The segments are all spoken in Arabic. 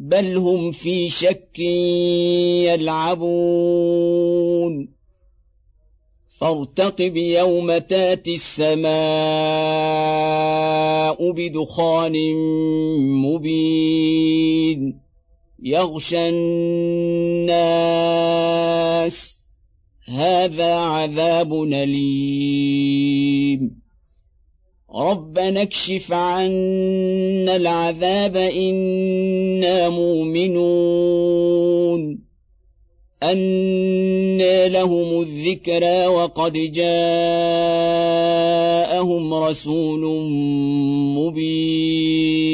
بل هم في شك يلعبون. فارتقب يوم تاتي السماء بدخان مبين. يغشى الناس. هذا عذاب أليم. ربنا اكشف عنا العذاب إنا مؤمنون. أنى لهم الذكرى وقد جاءهم رسول مبين.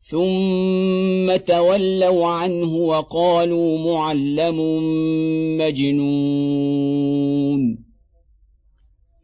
ثم تولوا عنه وقالوا معلم مجنون.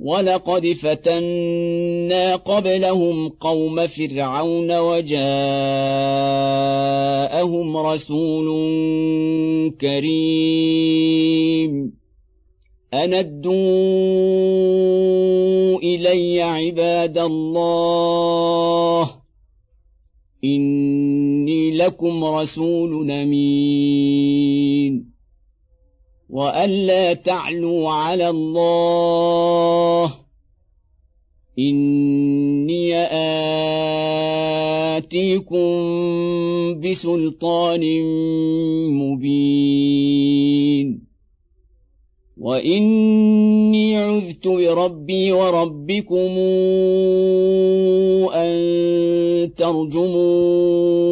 ولقد فتنا قبلهم قوم فرعون وجاءهم رسول كريم. اندوا الي عباد الله. اني لكم رسول امين. والا تعلوا على الله اني اتيكم بسلطان مبين واني عذت بربي وربكم ان ترجمون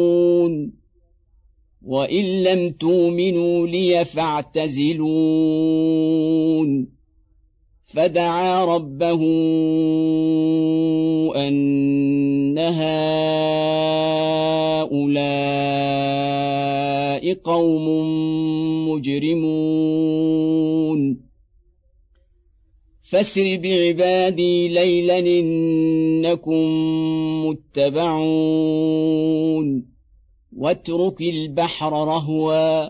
وان لم تؤمنوا لي فاعتزلون فدعا ربه ان هؤلاء قوم مجرمون فاسر بعبادي ليلا انكم متبعون واترك البحر رهوا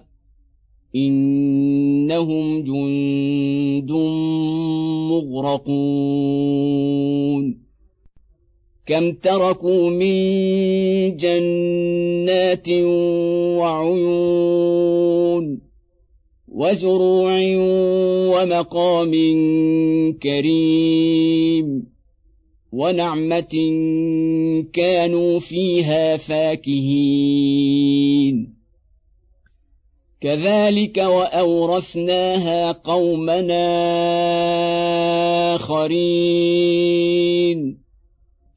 إنهم جند مغرقون. كم تركوا من جنات وعيون وزروع ومقام كريم ونعمة كانوا فيها فاكهين. كذلك وأورثناها قومنا آخرين.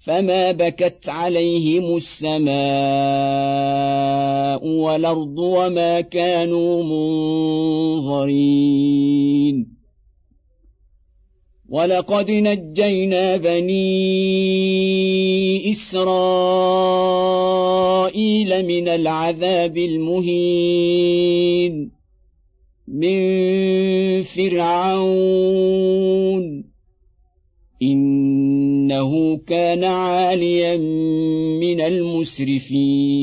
فما بكت عليهم السماء والأرض وما كانوا منظرين. ولقد نجينا بني اسرائيل من العذاب المهين من فرعون انه كان عاليا من المسرفين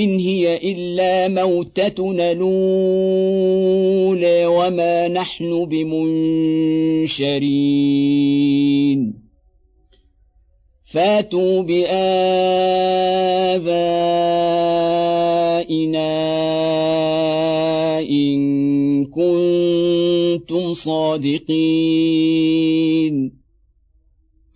إن هي إلا موتتنا الأولى وما نحن بمنشرين. فاتوا بآبائنا إن كنتم صادقين.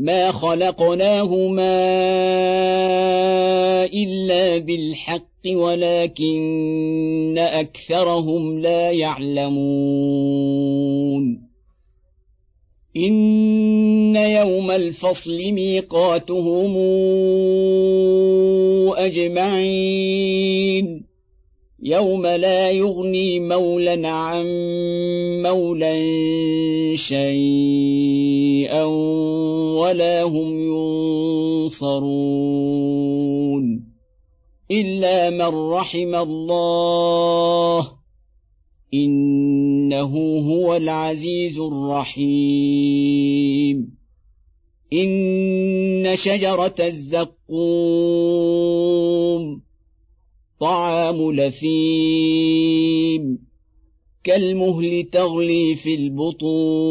ما خلقناهما الا بالحق ولكن اكثرهم لا يعلمون ان يوم الفصل ميقاتهم اجمعين يوم لا يغني مولى عن مولى شيئا ولا هم ينصرون إلا من رحم الله إنه هو العزيز الرحيم. إن شجرة الزقوم طعام لثيم كالمهل تغلي في البطون.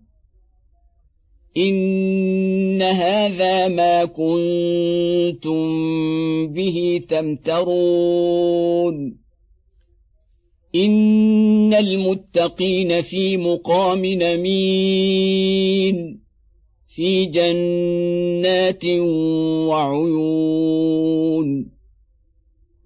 ان هذا ما كنتم به تمترون ان المتقين في مقام نمين في جنات وعيون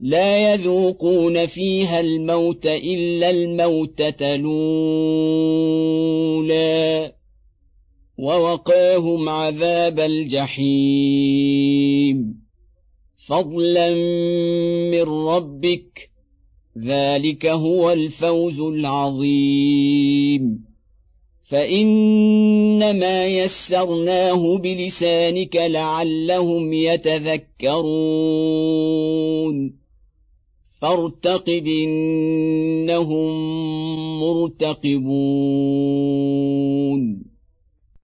لا يذوقون فيها الموت إلا الموتة الأولى ووقاهم عذاب الجحيم. فضلا من ربك ذلك هو الفوز العظيم. فإنما يسرناه بلسانك لعلهم يتذكرون. فارتقب إنهم مرتقبون.